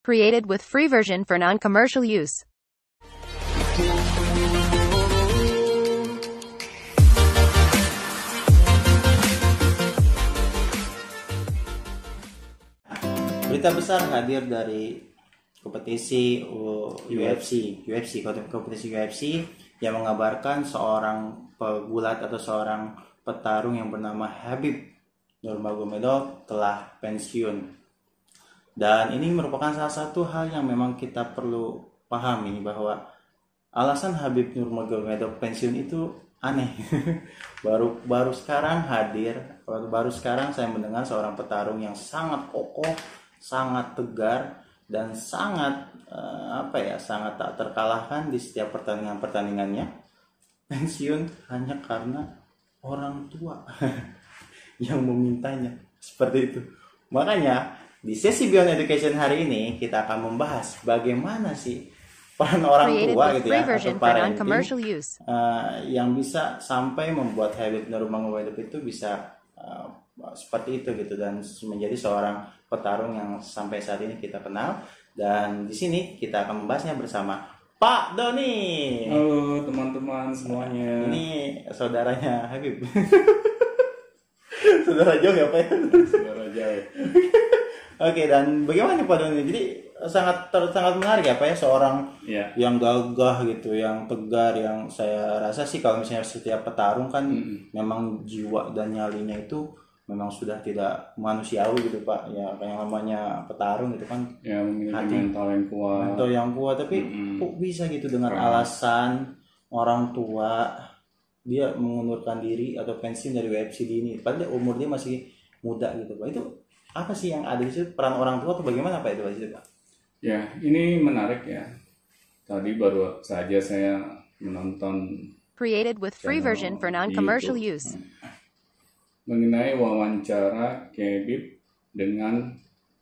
Created with free version for non-commercial use. Berita besar hadir dari kompetisi UFC, UFC kompetisi UFC yang mengabarkan seorang pegulat atau seorang petarung yang bernama Habib Nurmagomedov telah pensiun. Dan ini merupakan salah satu hal yang memang kita perlu pahami bahwa alasan Habib Nurmagomedov pensiun itu aneh. baru baru sekarang hadir, baru, baru sekarang saya mendengar seorang petarung yang sangat kokoh, sangat tegar dan sangat uh, apa ya, sangat tak terkalahkan di setiap pertandingan-pertandingannya. Pensiun hanya karena orang tua yang memintanya seperti itu. Makanya di sesi Beyond Education hari ini kita akan membahas bagaimana sih peran orang tua gitu ya atau parenting uh, yang bisa sampai membuat habit Nurmagomedov itu bisa uh, seperti itu gitu dan menjadi seorang petarung yang sampai saat ini kita kenal dan di sini kita akan membahasnya bersama Pak Doni. Halo teman-teman semuanya. Ini saudaranya Habib. Saudara jauh ya Pak ya? Saudara. Oke dan bagaimana Pak Doni? Jadi sangat ter- sangat menarik ya Pak ya seorang Ya. yang gagah gitu, yang tegar, yang saya rasa sih kalau misalnya setiap petarung kan memang jiwa dan nyalinya itu memang sudah tidak manusiawi gitu Pak. Ya kayak namanya petarung gitu kan Ya Hati. mental yang kuat. atau yang kuat tapi kok bisa gitu dengan alasan orang tua dia mengundurkan diri atau pensiun dari UFC dini padahal umur dia masih muda gitu Pak. Itu apa sih yang ada di situ peran orang tua atau bagaimana Pak itu Pak? di situ, Pak? Ya ini menarik ya. Tadi baru saja saya menonton Created with free version for non-commercial use. mengenai wawancara Khabib dengan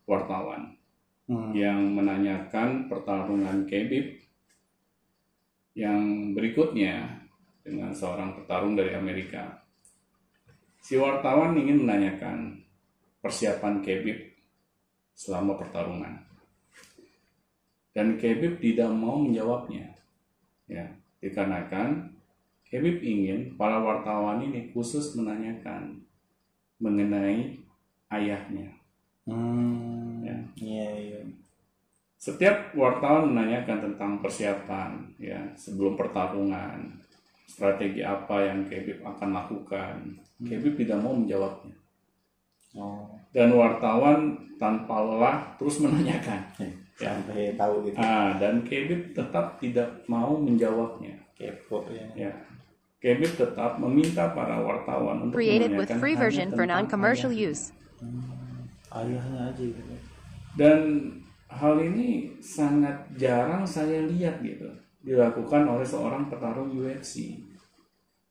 wartawan Hmm. yang menanyakan pertarungan Khabib yang berikutnya dengan seorang petarung dari Amerika. Si wartawan ingin menanyakan persiapan Khabib selama pertarungan. Dan Khabib tidak mau menjawabnya. Ya, dikarenakan Khabib ingin para wartawan ini khusus menanyakan mengenai ayahnya. Hmm. Ya. Iya, iya. Setiap wartawan menanyakan tentang persiapan ya sebelum pertarungan, strategi apa yang Khabib akan lakukan. Khabib tidak mau menjawabnya. Oh. Dan wartawan tanpa lelah terus menanyakan. Ya. Sampai tahu gitu. Ah, dan Khabib tetap tidak mau menjawabnya. Kepo ya. Ya. Khabib tetap meminta para wartawan untuk Created with menanyakan free version for non-commercial use. Ayahnya aja gitu. Dan hal ini sangat jarang saya lihat gitu dilakukan oleh seorang petarung UFC.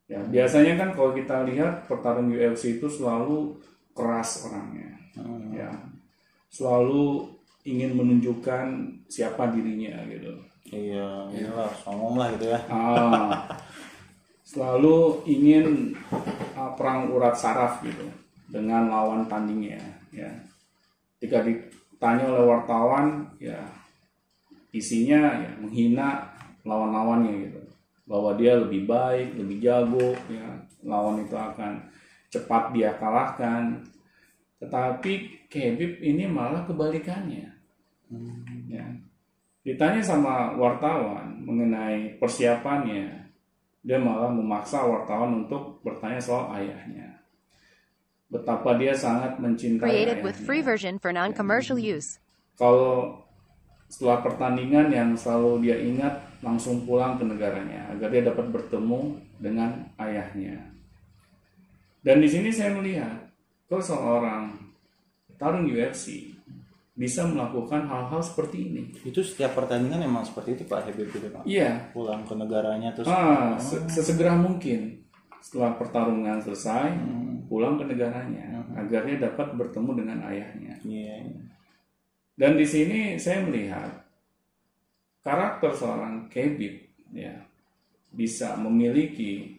Ya, biasanya kan kalau kita lihat petarung UFC itu selalu keras orangnya. Ya. Selalu ingin menunjukkan siapa dirinya gitu. Iya, iyalah, songong lah gitu ya. Ah, selalu ingin ah, perang urat saraf gitu dengan lawan tandingnya ya jika ditanya oleh wartawan ya isinya ya menghina lawan-lawannya gitu bahwa dia lebih baik lebih jago ya lawan itu akan cepat dia kalahkan. Tetapi Khabib ini malah kebalikannya. Ya. Ditanya sama wartawan mengenai persiapannya dia malah memaksa wartawan untuk bertanya soal ayahnya. Betapa dia sangat mencintai Created with free ayahnya version for non-commercial use. kalau setelah pertandingan yang selalu dia ingat langsung pulang ke negaranya agar dia dapat bertemu dengan ayahnya. Dan di sini saya melihat kalau seorang tarung UFC bisa melakukan hal-hal seperti ini. Itu setiap pertandingan emang seperti itu Pak Habib gitu Pak. Iya, Pulang ke negaranya terus ah, se- sesegera mungkin setelah pertarungan selesai pulang ke negaranya agar dia dapat bertemu dengan ayahnya. Iya. iya. Dan di sini saya melihat karakter seorang Khabib ya bisa memiliki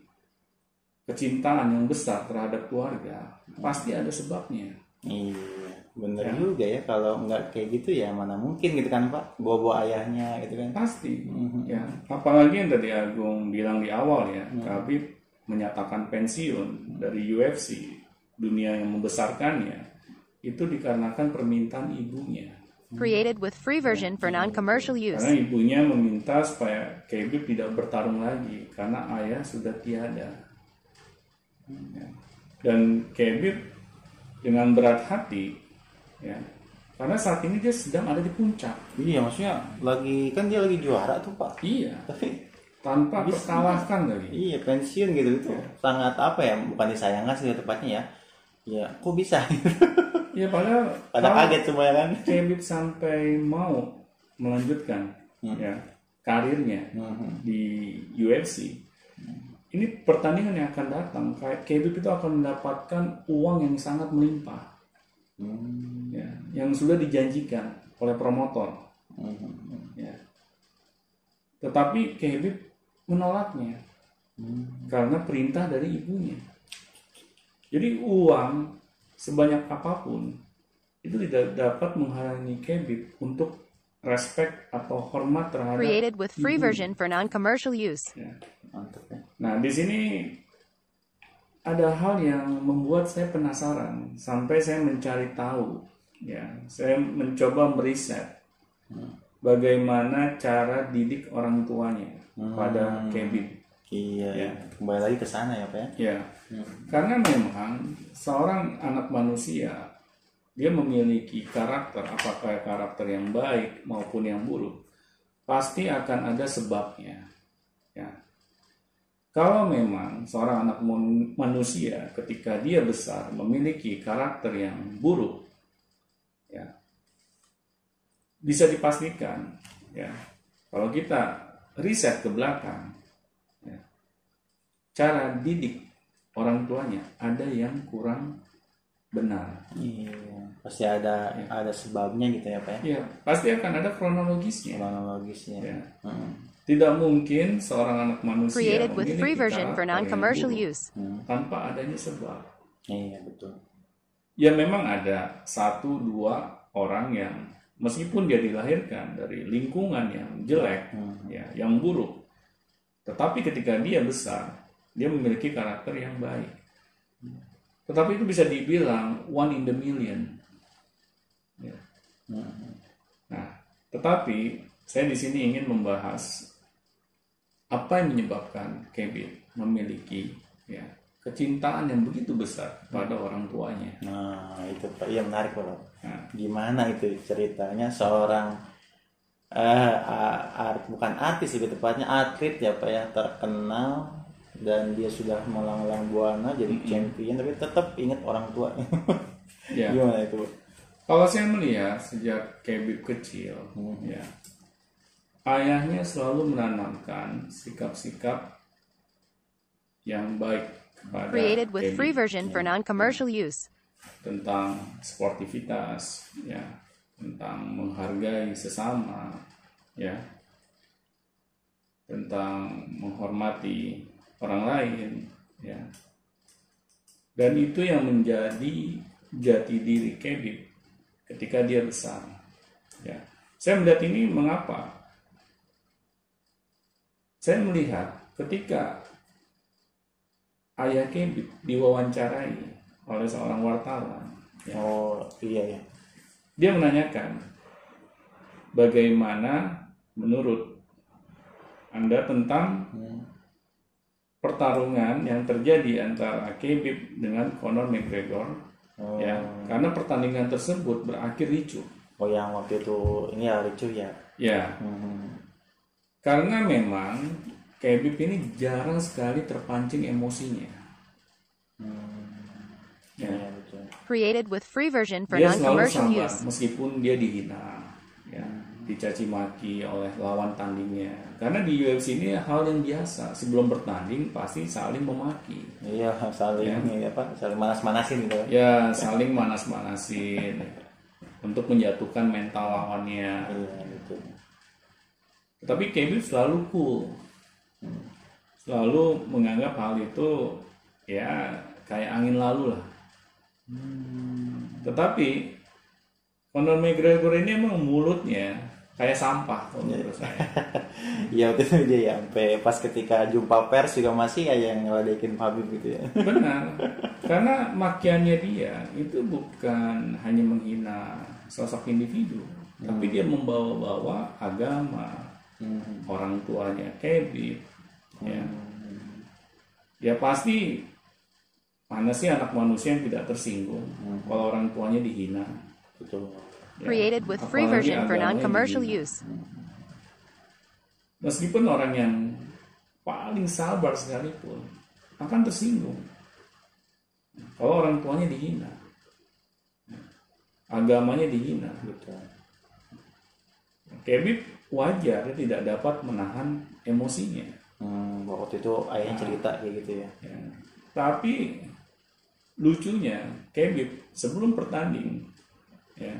kecintaan yang besar terhadap keluarga pasti ada sebabnya. Iya. bener juga ya kalau nggak kayak gitu ya mana mungkin gitu kan pak bawa-bawa ayahnya gitu kan pasti Mhm. ya apalagi yang tadi Agung bilang di awal ya Khabib menyatakan pensiun dari UFC dunia yang membesarkannya itu dikarenakan permintaan ibunya Created with free version for non-commercial use. karena ibunya meminta supaya Khabib tidak bertarung lagi karena ayah sudah tiada Ya. Dan Khabib dengan berat hati ya karena saat ini dia sedang ada di puncak. Iya maksudnya lagi kan dia lagi juara tuh pak. Iya. Tapi tanpa terkalahkan lagi. Iya pensiun gitu itu sangat apa ya bukan disayangkan sih tepatnya ya. Ya kok bisa? Ya padahal pada kaget semua ya kan? Khabib sampai mau melanjutkan ya karirnya Mhm. di UFC ini pertandingan yang akan datang kayak Khabib itu akan mendapatkan uang yang sangat melimpah Hmm. ya yang sudah dijanjikan oleh promotor Mhm. ya tetapi Khabib menolaknya karena perintah dari ibunya jadi uang sebanyak apa pun itu tidak dapat menghalangi Khabib untuk respect atau hormat terhadap Created with free ibu. version for non-commercial use. Ya. mantap ya Nah, di sini ada hal yang membuat saya penasaran sampai saya mencari tahu. Ya, saya mencoba meriset bagaimana cara didik orang tuanya pada Kevin. iya Ya. ya. kembali lagi ke sana ya pak ya Ya, karena memang seorang anak manusia dia memiliki karakter, apakah karakter yang baik maupun yang buruk, pasti akan ada sebabnya. Ya, kalau memang seorang anak manusia ketika dia besar memiliki karakter yang buruk, ya bisa dipastikan, ya kalau kita riset ke belakang, ya, cara didik orang tuanya ada yang kurang benar. iya pasti ada ada sebabnya gitu ya pak ya Ya, pasti akan ada kronologisnya. kronologisnya Ya. Hmm. Tidak mungkin seorang anak manusia Created with memiliki free version for karakter yang non-commercial buruk use. Hmm. tanpa adanya sebab. iya betul Ya memang ada satu dua orang yang meskipun dia dilahirkan dari lingkungan yang jelek, Hmm. ya, yang buruk, tetapi ketika dia besar, dia memiliki karakter yang baik. Tetapi itu bisa dibilang one in the million. Ya. Hmm. Nah, tetapi saya di sini ingin membahas apa yang menyebabkan Kevin memiliki ya kecintaan yang begitu besar pada orang tuanya. nah itu pak. Iya menarik pak. Nah, gimana itu ceritanya? Seorang eh art bukan artis lebih tepatnya atlet ya pak ya. Terkenal dan dia sudah melanglang buana jadi champion tapi tetap ingat orang tua. Ya. gimana itu Pak? Kalau saya melihat sejak Kevin kecil, ya ayahnya selalu menanamkan sikap-sikap yang baik kepada Created with Kevin. free version for non-commercial use. tentang sportivitas ya. Tentang menghargai sesama ya. Tentang menghormati orang lain ya. Dan itu yang menjadi jati diri Kevin ketika dia besar ya. Saya melihat ini mengapa saya melihat ketika ayah Kevin diwawancarai oleh seorang wartawan. Ya. oh iya ya Dia menanyakan bagaimana menurut Anda tentang pertarungan yang terjadi antara Khabib dengan Conor McGregor oh, ya karena pertandingan tersebut berakhir ricuh oh yang waktu itu ini ya ricuh ya ya Hmm. Karena memang Khabib ini jarang sekali terpancing emosinya. Ya. Betul. Created with free version for dia selalu non-commercial sabar use. meskipun dia dihina ya dicaci maki oleh lawan tandingnya. Karena di UFC ini hal yang biasa sebelum bertanding pasti saling memaki. Iya saling ini apa saling manas-manasin gitu. Ya saling manas-manasin untuk menjatuhkan mental lawannya. Iya betul tapi Kevin selalu cool selalu menganggap hal itu ya kayak angin lalu lah tetapi Conor McGregor ini emang mulutnya kayak sampah kalau menurut saya. Iya itu dia ya sampai pas ketika jumpa pers juga masih aja yang ngeledekin Habib gitu ya. Benar. Karena makiannya dia itu bukan hanya menghina sosok individu, tapi dia membawa-bawa agama, Hmm. orang tuanya Kevin, ya. Ya pasti mana sih anak manusia yang tidak tersinggung kalau orang tuanya dihina. Betul. ya. Created with free Apalagi version for non-commercial use. Meskipun orang yang paling sabar sekalipun akan tersinggung kalau orang tuanya dihina, agamanya dihina. Betul. Kevin wajar dia tidak dapat menahan emosinya. Hmm, waktu itu ayahnya cerita kayak gitu ya. ya. Tapi lucunya Kevin sebelum pertanding ya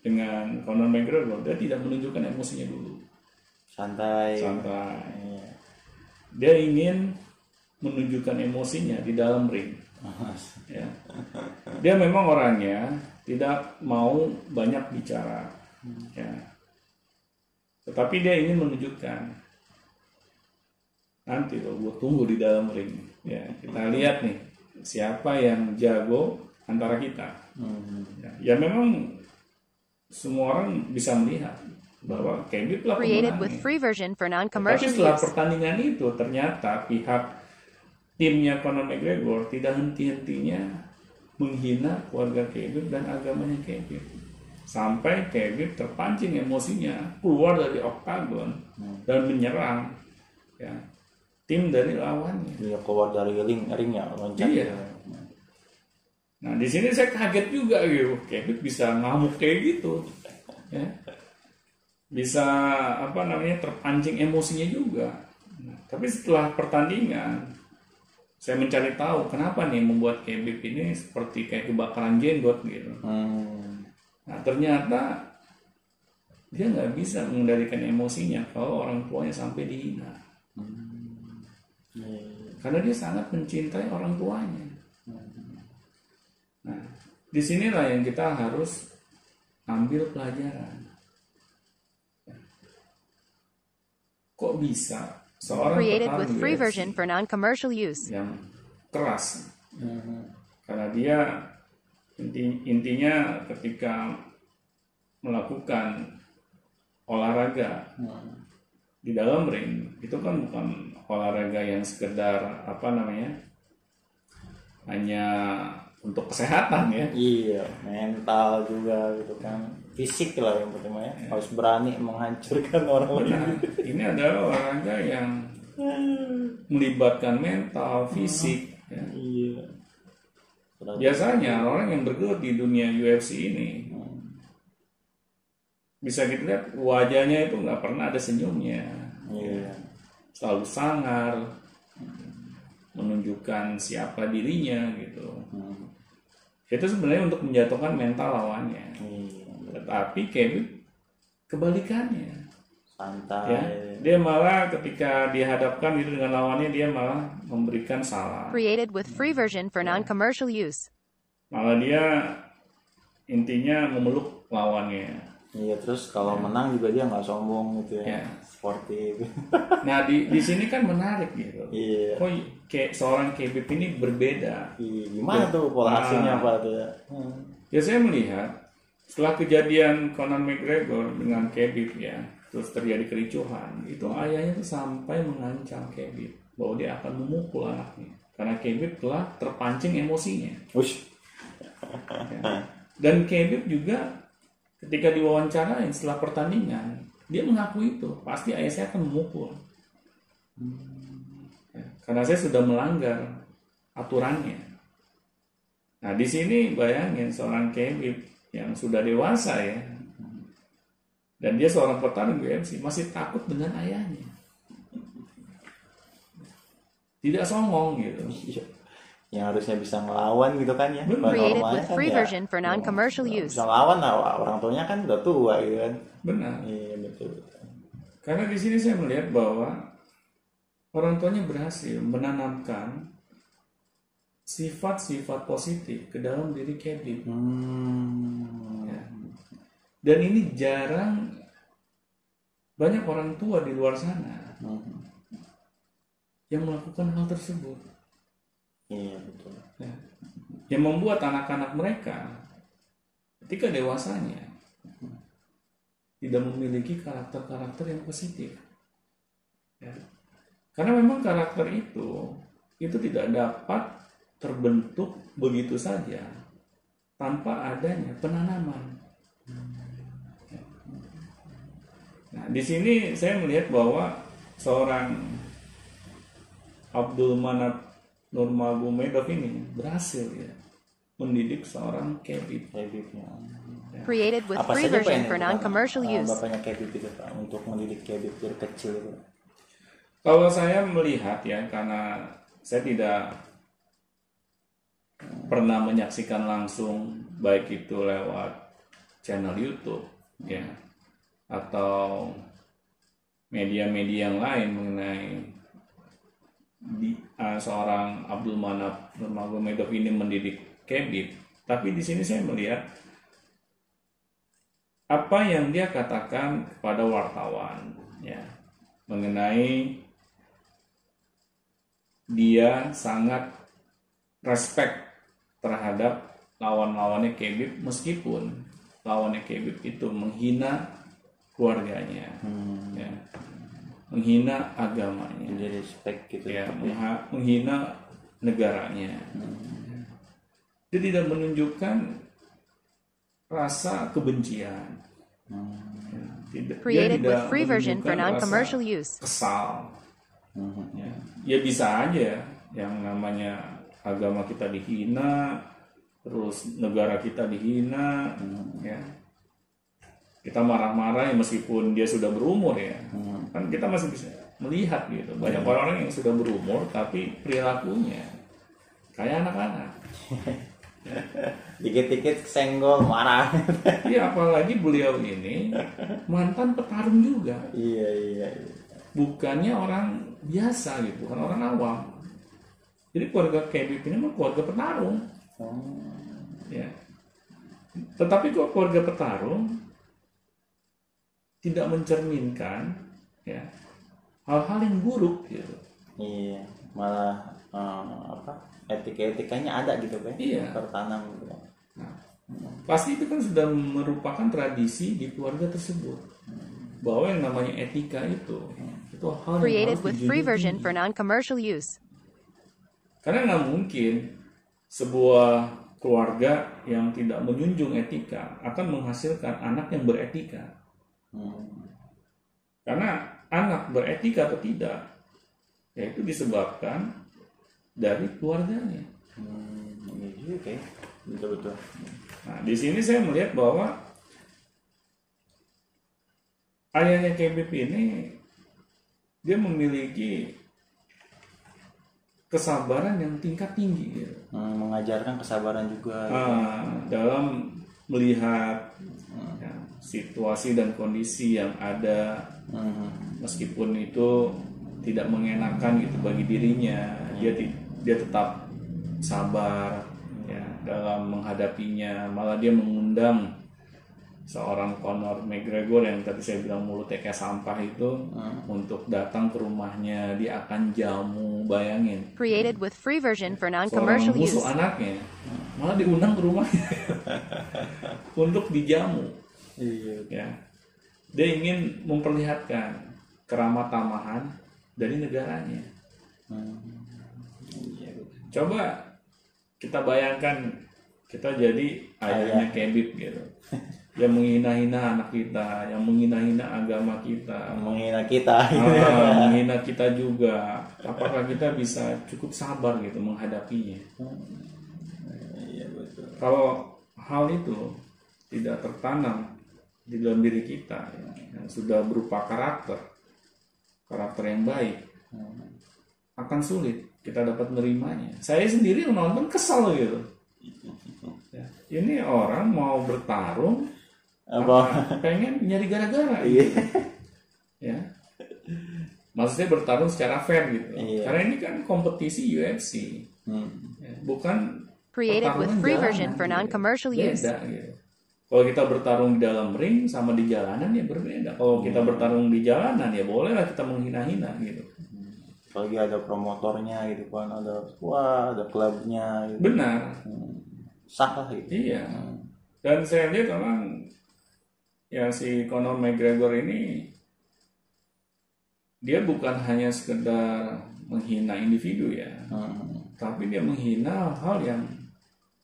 dengan Conor McGregor dia tidak menunjukkan emosinya dulu, Santai. santai. Iya. Dia ingin menunjukkan emosinya di dalam ring. Ya. Dia memang orangnya tidak mau banyak bicara. Ya. Tetapi dia ingin menunjukkan nanti loh gue tunggu di dalam ring. Ya, kita lihat nih siapa yang jago antara kita. Hmm. Ya, ya memang semua orang bisa melihat bahwa Kevin telah Created with pemenangnya. free version for Tapi setelah pertandingan itu ternyata pihak timnya Conor McGregor tidak henti-hentinya menghina keluarga Kevin dan agamanya Kevin. Sampai Kevin terpancing emosinya keluar dari oktagon dan menyerang ya, tim dari lawannya. Dia keluar dari ring ring ya loncat. Iya. Nah di sini saya kaget juga gitu, Kevin bisa ngamuk kayak gitu, ya. bisa apa namanya terpancing emosinya juga. Nah, tapi setelah pertandingan, saya mencari tahu kenapa nih membuat Kevin ini seperti kayak kebakaran jenggot gitu. Hmm. Nah ternyata dia nggak bisa mengendalikan emosinya kalau orang tuanya sampai dihina, Iya. karena dia sangat mencintai orang tuanya. Nah, di sinilah yang kita harus ambil pelajaran. Kok bisa seorang Created with petarung free UFC version for non-commercial use. yang keras Hmm. karena dia inti, intinya ketika melakukan olahraga Hmm. di dalam ring itu kan bukan olahraga yang sekedar apa namanya hanya untuk kesehatan ya Iya, mental juga gitu kan. Fisik lah yang penting ya. Harus berani menghancurkan orang Nah, lain. ini adalah olahraga yang melibatkan mental, fisik. ya. Terus- Biasanya orang yang bergelut di dunia UFC ini bisa kita lihat wajahnya itu nggak pernah ada senyumnya, Iya. selalu sangar, menunjukkan siapa dirinya gitu. Hmm. Itu sebenarnya untuk menjatuhkan mental lawannya. Iya. Tetapi Kevin kebalikannya. Santai. ya dia malah ketika dihadapkan itu dengan lawannya dia malah memberikan salah Created with free version for non-commercial use. malah dia intinya memeluk lawannya Iya, terus kalau menang juga dia nggak sombong gitu ya. Ya. Sportif. nah di di sini kan menarik gitu iya. kok kayak seorang Khabib ini berbeda Iya, gimana tuh pola Nah. asuhnya apa tuh ya? Hmm. ya saya melihat setelah kejadian Conor McGregor dengan Khabib ya terus terjadi kericuhan itu ayahnya tuh sampai mengancam Khabib bahwa dia akan memukul anaknya karena Khabib telah terpancing emosinya Ush. Ya. Dan Khabib juga ketika diwawancarain setelah pertandingan, dia mengaku itu pasti ayah saya akan memukul. Ya, karena saya sudah melanggar aturannya. Nah di sini bayangin seorang Khabib yang sudah dewasa ya, dan dia seorang petarung UFC masih takut dengan ayahnya. Tidak songong gitu. Iya. Yang harusnya bisa ngelawan gitu kan ya. Created kan free ya version for non-commercial use. Bisa ngelawan lah orang tuanya kan udah tua gitu kan. Benar. Iya betul. betul. Karena di sini saya melihat bahwa orang tuanya berhasil menanamkan sifat-sifat positif ke dalam diri Kevin. Hmm. Dan ini jarang banyak orang tua di luar sana Mhm. yang melakukan hal tersebut. iya betul Ya. Yang membuat anak-anak mereka ketika dewasanya tidak memiliki karakter-karakter yang positif. Ya. Karena memang karakter itu itu tidak dapat terbentuk begitu saja tanpa adanya penanaman. Ya. Nah, di sini saya melihat bahwa seorang Abdul Manap Nurmagomedov ini berhasil ya mendidik seorang Kebib. Kebibnya Created with apa free version for non-commercial uh, use. bapaknya Kebib itu Pak untuk mendidik Kebib dari kecil itu. Kalau saya melihat ya karena saya tidak pernah menyaksikan langsung baik itu lewat channel YouTube ya atau media-media yang lain mengenai di, uh, seorang Abdul Manap Nurmagomedov ini mendidik Kebib tapi di sini saya melihat apa yang dia katakan kepada wartawan ya mengenai dia sangat respect terhadap lawan-lawannya Kebib meskipun lawannya Kebib itu menghina keluarganya. Hmm. ya. Menghina agamanya. Jadi respect gitu. Ya menghina negaranya. Dia tidak menunjukkan rasa kebencian. Ya, tidak, dia Created with tidak free version for menunjukkan non-commercial rasa use. kesal. Mhm. ya, ya bisa aja yang namanya agama kita dihina terus negara kita dihina ya kita marah-marah ya meskipun dia sudah berumur ya. Kan kita masih bisa melihat gitu. Banyak orang-orang yang sudah berumur tapi perilakunya kayak anak-anak. Dikit-dikit senggol marah. Ya apalagi beliau ini mantan petarung juga. Iya iya iya. bukannya orang biasa gitu bukan orang awam. Jadi keluarga Kebib ini mah keluarga petarung. Oh, ya. Tetapi kok keluarga petarung tidak mencerminkan ya hal-hal yang buruk gitu iya malah eh, apa etika-etikanya ada gitu kan Iya. tertanam gitu Nah, pasti itu kan sudah merupakan tradisi di keluarga tersebut bahwa yang namanya etika itu itu hal yang Created harus with free version for non-commercial use. Karena nggak mungkin sebuah keluarga yang tidak menjunjung etika akan menghasilkan anak yang beretika. Hmm. Karena anak beretika atau tidak, ya itu disebabkan dari keluarganya. Hmm, iya juga ya. betul betul Nah, di sini saya melihat bahwa ayahnya Kebib ini dia memiliki kesabaran yang tingkat tinggi gitu. Hmm, mengajarkan kesabaran juga Ah, dalam melihat situasi dan kondisi yang ada. Hmm, meskipun itu tidak mengenakan gitu bagi dirinya. Dia dia tetap sabar ya dalam menghadapinya. Malah dia mengundang seorang Conor McGregor yang tadi saya bilang mulutnya kayak sampah itu untuk datang ke rumahnya. Dia akan jamu bayangin. Created with free version for non-commercial use. musuh anaknya. Malah diundang ke rumahnya. Untuk dijamu iya. Ya. Dia ingin memperlihatkan keramat tamahan dari negaranya. Hmm, iya. Coba kita bayangkan kita jadi ayahnya Kebib gitu. Yang menghina-hina anak kita yang menghina-hina agama kita. Menghina kita. Ah, menghina kita juga. Apakah kita bisa cukup sabar gitu menghadapinya? Iya betul. Kalau hal itu tidak tertanam di dalam diri kita ya, yang sudah berupa karakter karakter yang baik akan sulit kita dapat menerimanya saya sendiri menonton kesal gitu. Ya, ini orang mau bertarung apa? pengen nyari gara-gara iya. Ya. Maksudnya bertarung secara fair gitu. Iya. karena ini kan kompetisi UFC Hmm, ya, bukan Created with free version for gitu. non-commercial use. beda gitu Kalau kita bertarung di dalam ring sama di jalanan ya berbeda. Kalau kita bertarung di jalanan ya bolehlah kita menghina-hina gitu. apalagi ada promotornya gitu kan ada wah ada klubnya gitu Benar. sah lah gitu Iya. Dan saya lihat memang ya si Conor McGregor ini dia bukan hanya sekedar menghina individu ya, Hmm. tapi dia menghina hal yang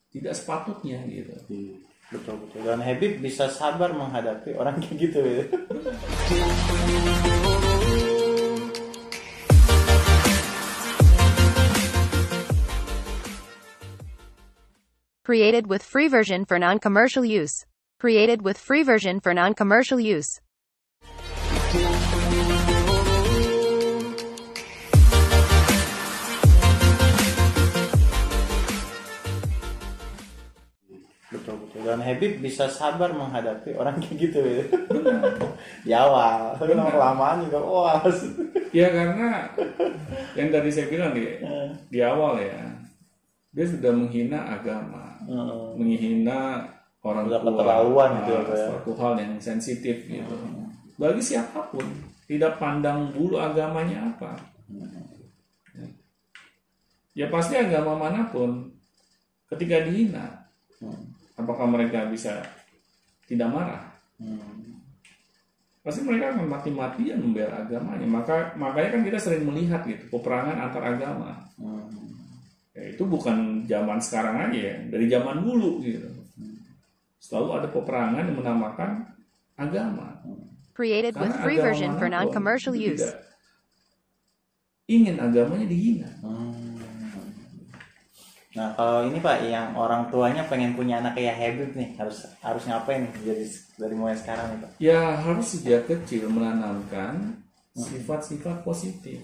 tidak sepatutnya gitu. Iya, betul betul dan Habib bisa sabar menghadapi orang kayak gitu ya Created with free version for non-commercial use. Created with free version for non-commercial use. Dan Habib bisa sabar menghadapi orang kayak gitu ya di awal tapi lama kelamaan juga wah Ya karena yang tadi saya bilang di di awal ya, dia sudah menghina agama, Hmm. menghina orang Udah tua, keterlaluan gitu ya, ah, ya. suatu hal yang sensitif gitu. Bagi siapa pun, tidak pandang bulu agamanya apa. Ya. Ya pasti agama mana pun, ketika dihina, apakah mereka bisa tidak marah? Hmm. Pasti mereka akan mati-matian membela agamanya. Maka makanya kan kita sering melihat gitu peperangan antar agama. Hmm. Ya, itu bukan zaman sekarang aja ya, dari zaman dulu gitu. Selalu ada peperangan yang menamakan agama. Created with Karena free agama version for non-commercial use. ingin agamanya dihina. Hmm. Nah kalau ini Pak yang orang tuanya pengen punya anak kayak Habib nih harus harus ngapain nih dari dari mulai sekarang nih Pak? Ya harus sejak kecil menanamkan sifat-sifat positif.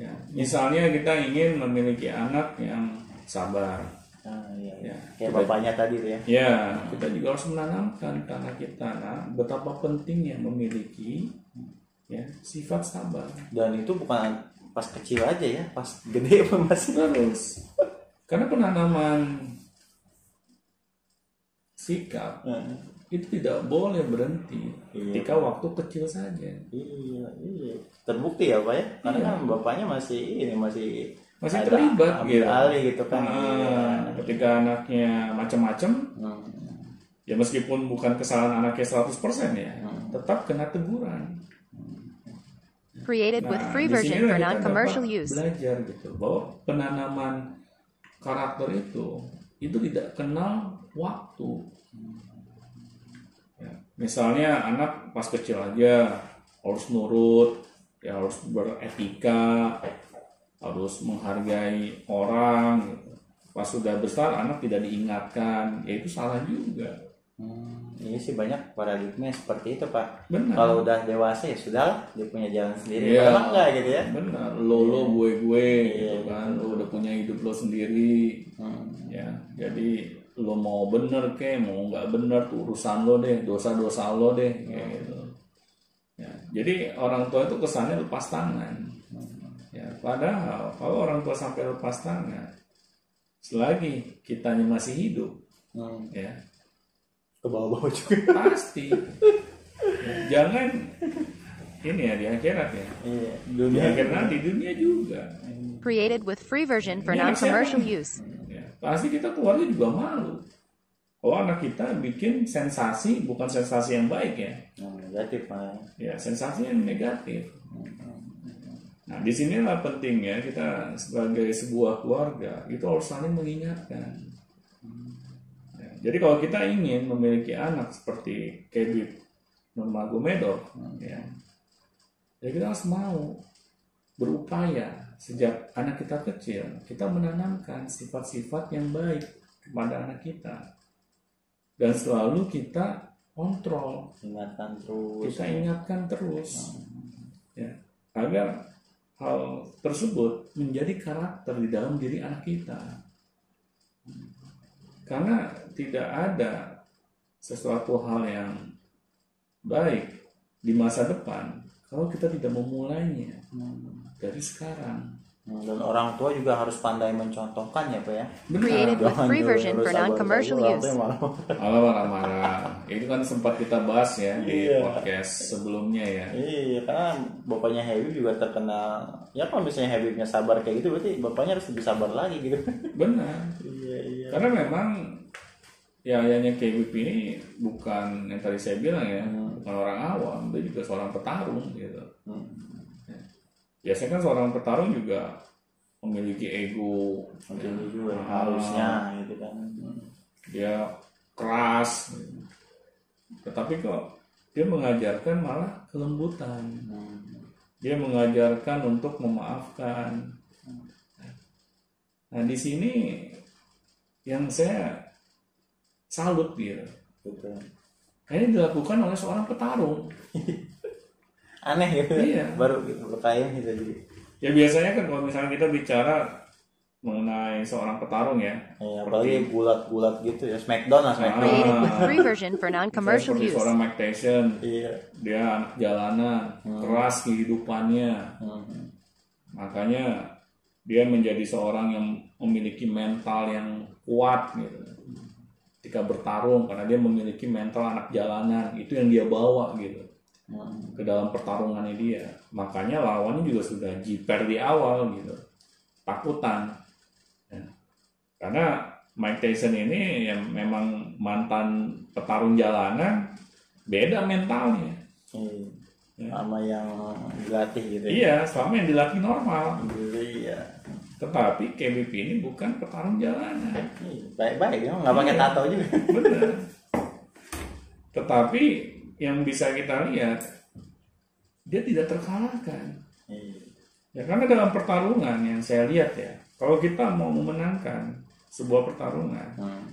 Ya, misalnya kita ingin memiliki anak yang sabar. Ah, iya, iya. Ya, Kayak kita- bapaknya tadi tuh ya. Ya, kita juga harus menanamkan ke anak kita nah, betapa pentingnya memiliki ya sifat sabar. Dan itu bukan pas kecil aja ya, pas gede pun masih. Terus, karena penanaman sikap Heeh. itu tidak boleh berhenti Iya. ketika waktu kecil saja. Iya, iya. Terbukti ya Pak ya? Karena Iya. kan bapaknya masih ini masih Masih ada terlibat ambil gitu. alih gitu kan. Nah, ketika anaknya macam-macam, Hmm. ya meskipun bukan kesalahan anaknya 100% ya, Hmm. tetap kena teguran. Created with Nah, free di version for non-commercial use. Belajar gitu bahwa penanaman karakter itu itu tidak kenal waktu. Ya, misalnya anak pas kecil aja harus nurut, ya harus beretika, harus menghargai orang. Gitu. Pas sudah besar anak tidak diingatkan, ya itu salah juga. Hmm, Iya sih banyak paradigma seperti itu Pak. Benar. Kalau udah dewasa ya sudah dia punya jalan sendiri. Iya. Padahal enggak gitu ya. Benar, lo lo gue gue gitu Iya, kan, lo udah punya hidup lo sendiri. Hmm. ya jadi lo mau bener ke mau nggak bener tuh urusan lo deh dosa-dosa lo deh kayak gitu ya jadi orang tua itu kesannya lepas tangan ya padahal kalau orang tua sampai lepas tangan selagi kitanya masih hidup Hmm. ya Ke bawah-bawah juga. pasti jangan ini ya di akhirat ya Iya. di Dunia akhirat nanti dunia juga Created with free version for non-commercial use. Ya, pasti kita keluarga juga malu. Kalau anak kita bikin sensasi, bukan sensasi yang baik ya, Nah, negatif Pak. ya sensasi yang negatif. Nah, di sinilah pentingnya kita sebagai sebuah keluarga itu harus saling mengingatkan. Jadi kalau kita ingin memiliki anak seperti Kebib Nurmagomedov, ya, ya kita harus mau berupaya sejak anak kita kecil kita menanamkan sifat-sifat yang baik kepada anak kita. Dan selalu kita kontrol. Ingatkan terus. kita ingatkan terus. Ya agar hal tersebut menjadi karakter di dalam diri anak kita karena tidak ada sesuatu hal yang baik di masa depan kalau kita tidak memulainya dari sekarang Hmm, Dan orang tua juga harus pandai mencontohkan ya Pak ya. Created with free version harus for sabar non-commercial use. malah- Malah marah-marah. Itu kan sempat kita bahas ya di Iya. podcast sebelumnya ya. Iya, karena bapaknya Habib juga terkenal. Ya kalau misalnya Habibnya sabar kayak gitu, berarti bapaknya harus lebih sabar lagi gitu. Benar. Iya. Karena memang ya ayahnya KBP ini bukan yang tadi saya bilang ya, bukan orang awam, dia juga seorang petarung gitu. Hmm. Ya. Biasanya kan seorang petarung juga memiliki ego, Mungkin juga harusnya gitu kan. dia keras, gitu. tetapi kok dia mengajarkan malah kelembutan. Dia mengajarkan untuk memaafkan. Nah di sini yang saya salut gitu. Betul. Nah, Ini dilakukan oleh seorang petarung. Aneh gitu. Iya. Baru gitu berkain gitu jadi. Ya biasanya kan kalau misalnya kita bicara mengenai seorang petarung ya, Ya, apalagi gulat-gulat gitu ya. Smackdown lah Smackdown. Ah. free version for non-commercial seperti use. seorang Mike Tyson, Iya. dia anak jalanan, keras kehidupannya, Hmm. makanya dia menjadi seorang yang memiliki mental yang kuat gitu. Ketika bertarung karena dia memiliki mental anak jalanan, itu yang dia bawa gitu Hmm. ke dalam pertarungannya dia. Makanya lawannya juga sudah jiper di awal gitu. Takutan. Ya. Karena Mike Tyson ini yang memang mantan petarung jalanan beda mentalnya. Iya. Sama yang dilatih gitu. ya. Iya, selama yang dilatih normal. Iya. Tetapi KBP ini bukan petarung jalanan. Baik-baik ya, nggak pakai Iya. tato juga. Benar. Tetapi yang bisa kita lihat dia tidak terkalahkan. Iya. Ya karena dalam pertarungan yang saya lihat ya, kalau kita mau memenangkan sebuah pertarungan, Hmm.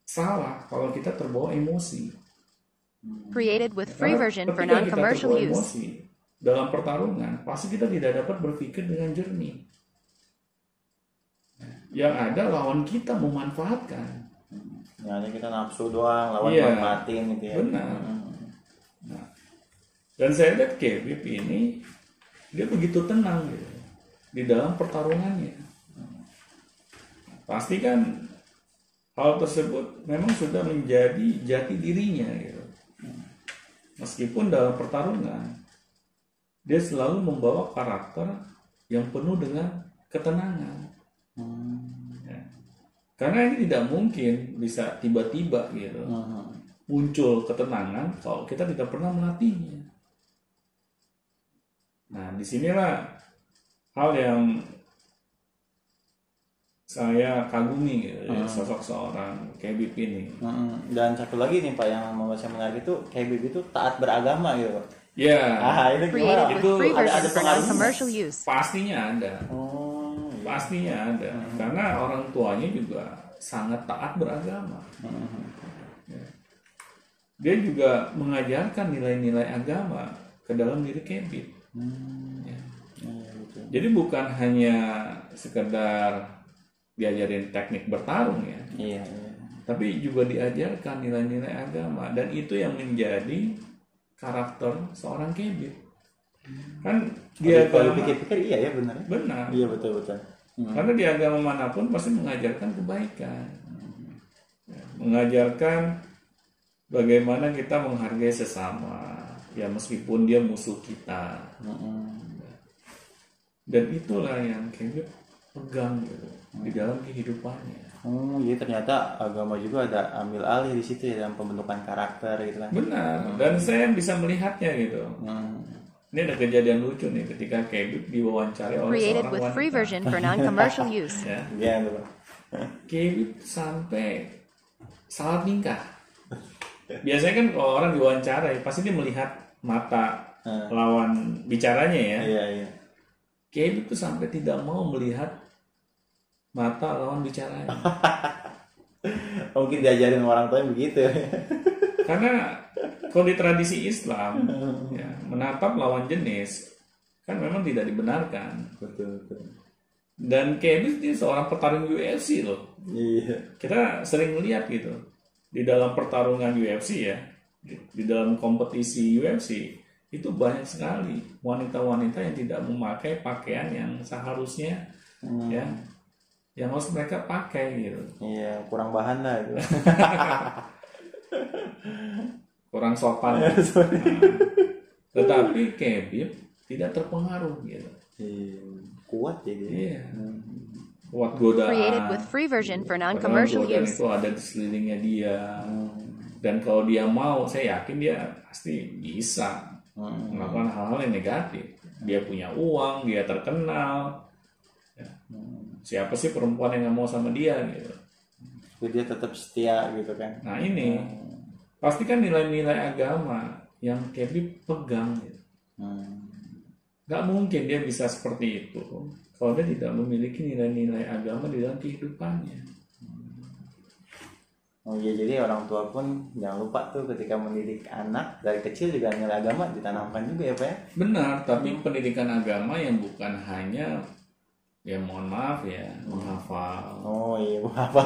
salah kalau kita terbawa emosi. Created with free Karena version for ketika kita non-commercial terbawa use. emosi dalam pertarungan, pasti kita tidak dapat berpikir dengan jernih. Yang ada lawan kita memanfaatkan. Yang ada kita nafsu doang, lawan Iya. manfaatin gitu ya. Benar. Hmm. Nah, dan saya lihat KBP ini dia begitu tenang gitu di dalam pertarungannya. Pasti kan hal tersebut memang sudah menjadi jati dirinya gitu. Meskipun dalam pertarungan dia selalu membawa karakter yang penuh dengan ketenangan. Karena ini tidak mungkin bisa tiba-tiba gitu Hmm. muncul ketenangan kalau kita tidak pernah melatihnya. Nah, di sinilah hal yang saya kagumi gitu, ya, sosok seorang KBP ini. Hmm. Dan satu lagi nih Pak yang membuat saya menarik itu KBB itu taat beragama gitu Pak. Ya, Ah, itu gimana? Itu ada- ada use. pastinya ada, Oh. Pastinya ada, karena orang tuanya juga sangat taat beragama. Hmm. Ya. Dia juga mengajarkan nilai-nilai agama ke dalam diri KBP. Hmm. Ya. Betul. Jadi bukan hanya sekedar diajarin teknik bertarung ya, Iya, iya. tapi juga diajarkan nilai-nilai agama dan itu yang menjadi karakter seorang kebir. Kan di Kalau- pikir-pikir iya ya benar. benar, Iya betul betul. Hmm. karena di agama mana pun pasti mengajarkan kebaikan, Ya, mengajarkan bagaimana kita menghargai sesama, ya meskipun dia musuh kita, Hmm. dan itulah yang kebir pegang gitu di dalam kehidupannya. Oh, jadi ternyata agama juga ada ambil alih di situ ya dalam pembentukan karakter gitu kan. Benar, dan saya bisa melihatnya gitu. Hmm. Ini ada kejadian lucu nih ketika Kebib diwawancari oleh Created seorang with wanita. free version for non-commercial use. Ya, Iya tuh. Pak. Kebib sampai salah tingkah. Biasanya kan kalau orang diwawancarai pasti dia melihat mata Hmm. lawan bicaranya ya. Iya iya. Kebib tuh sampai tidak mau melihat mata lawan bicaranya. Mungkin diajarin orang tua begitu. Karena kalau di tradisi Islam ya, menatap lawan jenis kan memang tidak dibenarkan. betul betul. Dan Kebib dia seorang petarung UFC loh. Iya. Kita sering melihat gitu di dalam pertarungan UFC ya, di, di dalam kompetisi UFC, itu banyak sekali wanita-wanita yang tidak memakai pakaian yang seharusnya Hmm. ya yang harus mereka pakai gitu Iya, kurang bahan lah itu. kurang sopan. Nah, tetapi Kebib tidak terpengaruh gitu. Iya, kuat ya dia. iya. Kuat godaan. Created with free version for non-commercial use. itu ada di sekelilingnya dia. Dan kalau dia mau saya yakin dia pasti bisa Hmm. melakukan hal-hal yang negatif. Dia punya uang dia terkenal. Ya. siapa sih perempuan yang nggak mau sama dia gitu dia tetap setia gitu kan. nah ini pasti kan nilai-nilai agama yang Kebib pegang gitu. Hmm. nggak mungkin dia bisa seperti itu kalau dia tidak memiliki nilai-nilai agama di dalam kehidupannya Oh iya, jadi orang tua pun jangan lupa tuh ketika mendidik anak dari kecil juga nilai agama ditanamkan juga ya Pak ya. Benar, tapi pendidikan agama yang bukan hanya ya mohon maaf ya menghafal, Oh iya, apa?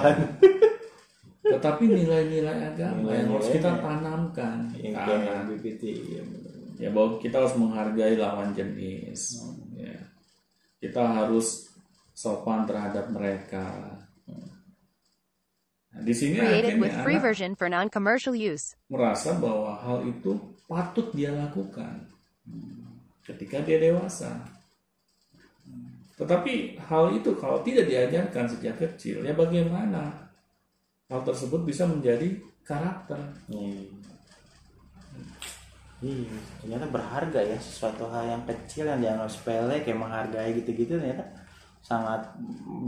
tetapi nilai-nilai agama yang harus kita Nilai-nilainya. tanamkan ke Yang anak. kayak BPT. Iya, bener. Ya bahwa kita harus menghargai lawan jenis, ya. kita harus sopan terhadap mereka. Nah, di sini with akhirnya free anak version for non-commercial use. merasa bahwa hal itu patut dia lakukan ketika dia dewasa. Tetapi hal itu kalau tidak diajarkan sejak kecil, ya bagaimana hal tersebut bisa menjadi karakter? Iya. Iya, ternyata berharga ya sesuatu hal yang kecil yang dianggap sepele kayak menghargai gitu-gitu ternyata sangat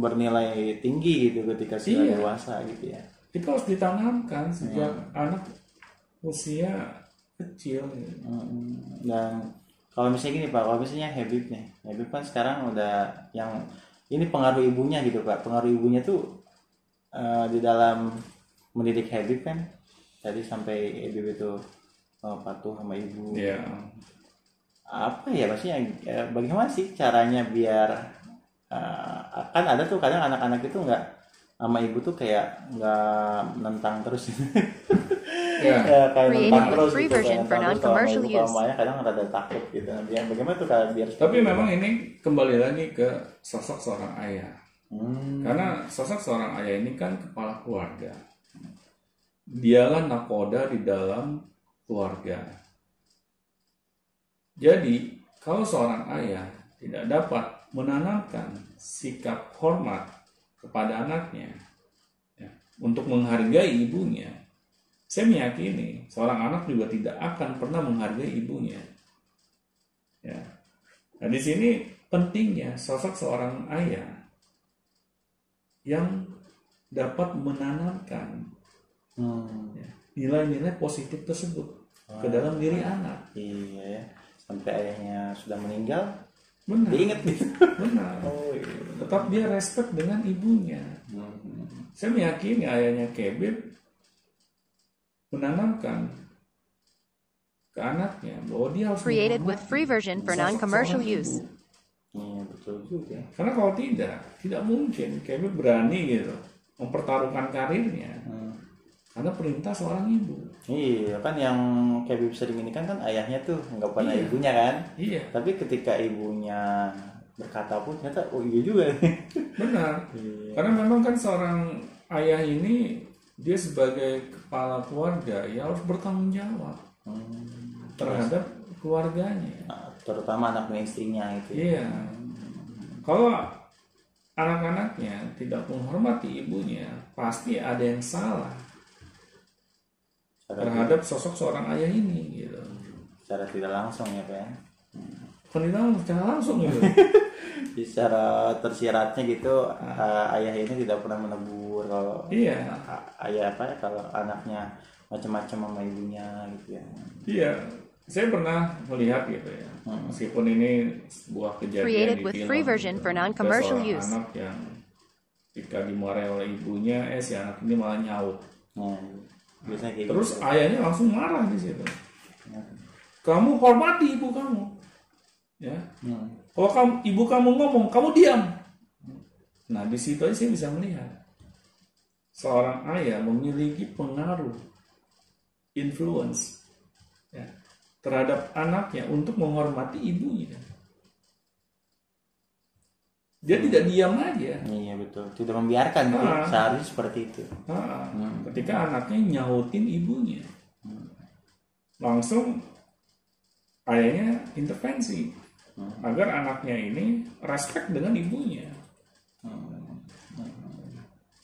bernilai tinggi gitu ketika sudah Iya. dewasa gitu ya. Itu harus ditanamkan sejak anak usia kecil. gitu. Mm, Dan kalau misalnya gini Pak, kalau misalnya Habib nih, Habib kan sekarang udah yang ini pengaruh ibunya gitu Pak, pengaruh ibunya tuh eh, di dalam mendidik Habib kan, tadi sampai Habib itu eh, patuh sama ibu. Ya, Apa ya maksudnya? eh, bagaimana sih caranya biar eh, kan ada tuh kadang anak-anak itu nggak sama ibu tuh kayak nggak nentang terus. ya. ya, kayak nentang terus free gitu, version kayak for non-commercial kalau use. kadang rada takut gitu bagaimana tuh biar Tapi memang ini kembali lagi ke sosok seorang ayah. hmm, Karena sosok seorang ayah ini kan kepala keluarga. Dialah nakoda di dalam keluarga. Jadi, kalau seorang ayah tidak dapat menanamkan sikap hormat kepada anaknya ya, untuk menghargai ibunya, saya meyakini seorang anak juga tidak akan pernah menghargai ibunya. Ya. Nah, di sini pentingnya sosok seorang ayah yang dapat menanamkan hmm, ya, nilai-nilai positif tersebut ke dalam diri anak. iya ya sampai ayahnya sudah meninggal Benar, dia inget gitu benar. oh iya Tetap dia respect dengan ibunya. Hmm, Saya meyakini ayahnya Kebib menanamkan ke anaknya bahwa dia harus Created with free version for non-commercial use. iya betul juga Karena kalau tidak, tidak mungkin Kebib berani gitu mempertaruhkan karirnya Hmm. karena perintah seorang ibu. iya kan yang kayak Bib sering ini kan kan ayahnya tuh nggak pernah Iya. ibunya kan Iya, tapi ketika ibunya berkata pun ternyata oh iya juga benar. Iya. Karena memang kan seorang ayah ini dia sebagai kepala keluarga ya harus bertanggung jawab Hmm. terhadap keluarganya. Nah, terutama anak dan istrinya itu Iya. Kalau anak-anaknya tidak menghormati ibunya, pasti ada yang salah secara, terhadap sosok seorang ayah ini gitu. secara tidak langsung ya pak ya Pendidikan secara langsung gitu. Secara tersiratnya gitu eh, ayah ini tidak pernah menegur kalau iya, ayah apa ya kalau anaknya macam-macam sama ibunya gitu ya iya. Saya pernah melihat gitu ya. Meskipun ini sebuah kejadian Created di with film, free gitu. version for Ada non-commercial use. anak yang ketika dimarahi oleh ibunya, eh si anak ini malah nyaut. nah, biasanya kayak Terus gitu. ayahnya langsung marah di situ. Kamu hormati ibu kamu. Ya. Hmm. Kalau kamu, ibu kamu ngomong, kamu diam. Nah, di situ aja saya bisa melihat seorang ayah memiliki pengaruh, influence, ya, terhadap anaknya untuk menghormati ibunya. Dia tidak diam aja. Iya betul. Tidak membiarkan gitu. Ah. Seharusnya seperti itu. Ah, Ketika anaknya nyautin ibunya, langsung ayahnya intervensi agar anaknya ini respect dengan ibunya.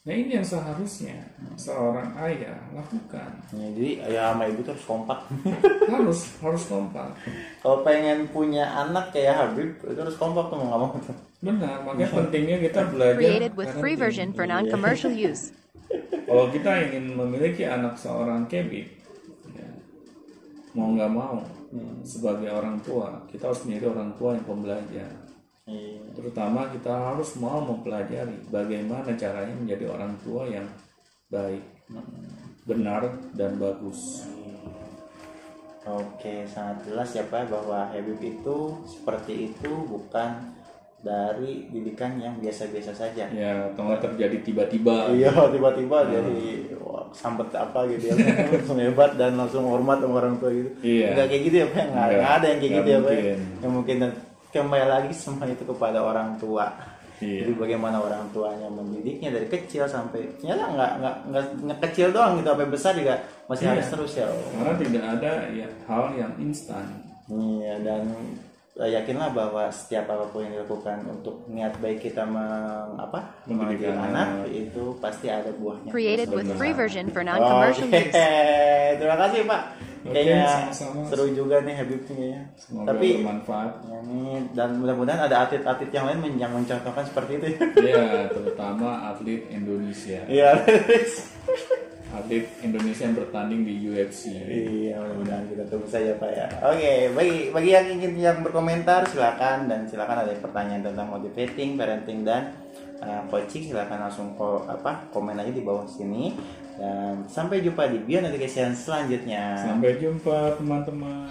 Nah ini yang seharusnya seorang ayah lakukan. Ya, jadi ayah sama ibu tuh harus kompak. Harus harus kompak. Kalau pengen punya anak kayak Habib itu harus kompak tuh mau nggak mau tuh. Benar, makanya pentingnya kita belajar. Created with parenting. free version for non-commercial use. Kalau kita ingin memiliki anak seorang kebik, ya, mau nggak mau, sebagai orang tua, kita harus menjadi orang tua yang pembelajar. Iya. Terutama kita harus mau mempelajari bagaimana caranya menjadi orang tua yang baik, benar, dan bagus. Oke, sangat jelas ya Pak bahwa Habib itu seperti itu bukan dari didikan yang biasa-biasa saja. Ya, atau nggak terjadi tiba-tiba. Iya, tiba-tiba jadi wah, sambet apa gitu ya, langsung hebat dan langsung hormat sama orang tua gitu. Iya. Enggak kayak gitu ya, Pak. Enggak, Enggak. enggak ada yang kayak gitu ya, Pak. mungkin. Yang mungkin dan kembali lagi semua itu kepada orang tua. Iya. Jadi bagaimana orang tuanya mendidiknya dari kecil sampai ternyata nggak nggak nggak kecil doang gitu sampai besar juga masih Iya. harus terus ya. Karena tidak ada ya hal yang instan. Iya dan yakinlah bahwa setiap apa pun yang dilakukan untuk niat baik kita meng, apa Mendidik anak. anak itu pasti ada buahnya. Created with free version for non-commercial use. terima kasih Pak. Oke, Kayaknya sama-sama. seru juga nih Habib nih ya. Semoga Tapi bermanfaat. ya, ini dan mudah-mudahan ada atlet-atlet yang lain men- yang mencontohkan seperti itu. Ya, terutama atlet Indonesia. Iya. Atlet Indonesia yang bertanding di UFC. Iya, mudah-mudahan kita tunggu saja Pak ya. Oke, bagi bagi yang ingin yang berkomentar silakan dan silakan ada pertanyaan tentang motivating, parenting dan uh, coaching silakan langsung ko, apa komen aja di bawah sini dan sampai jumpa di bio notification selanjutnya. Sampai jumpa teman-teman.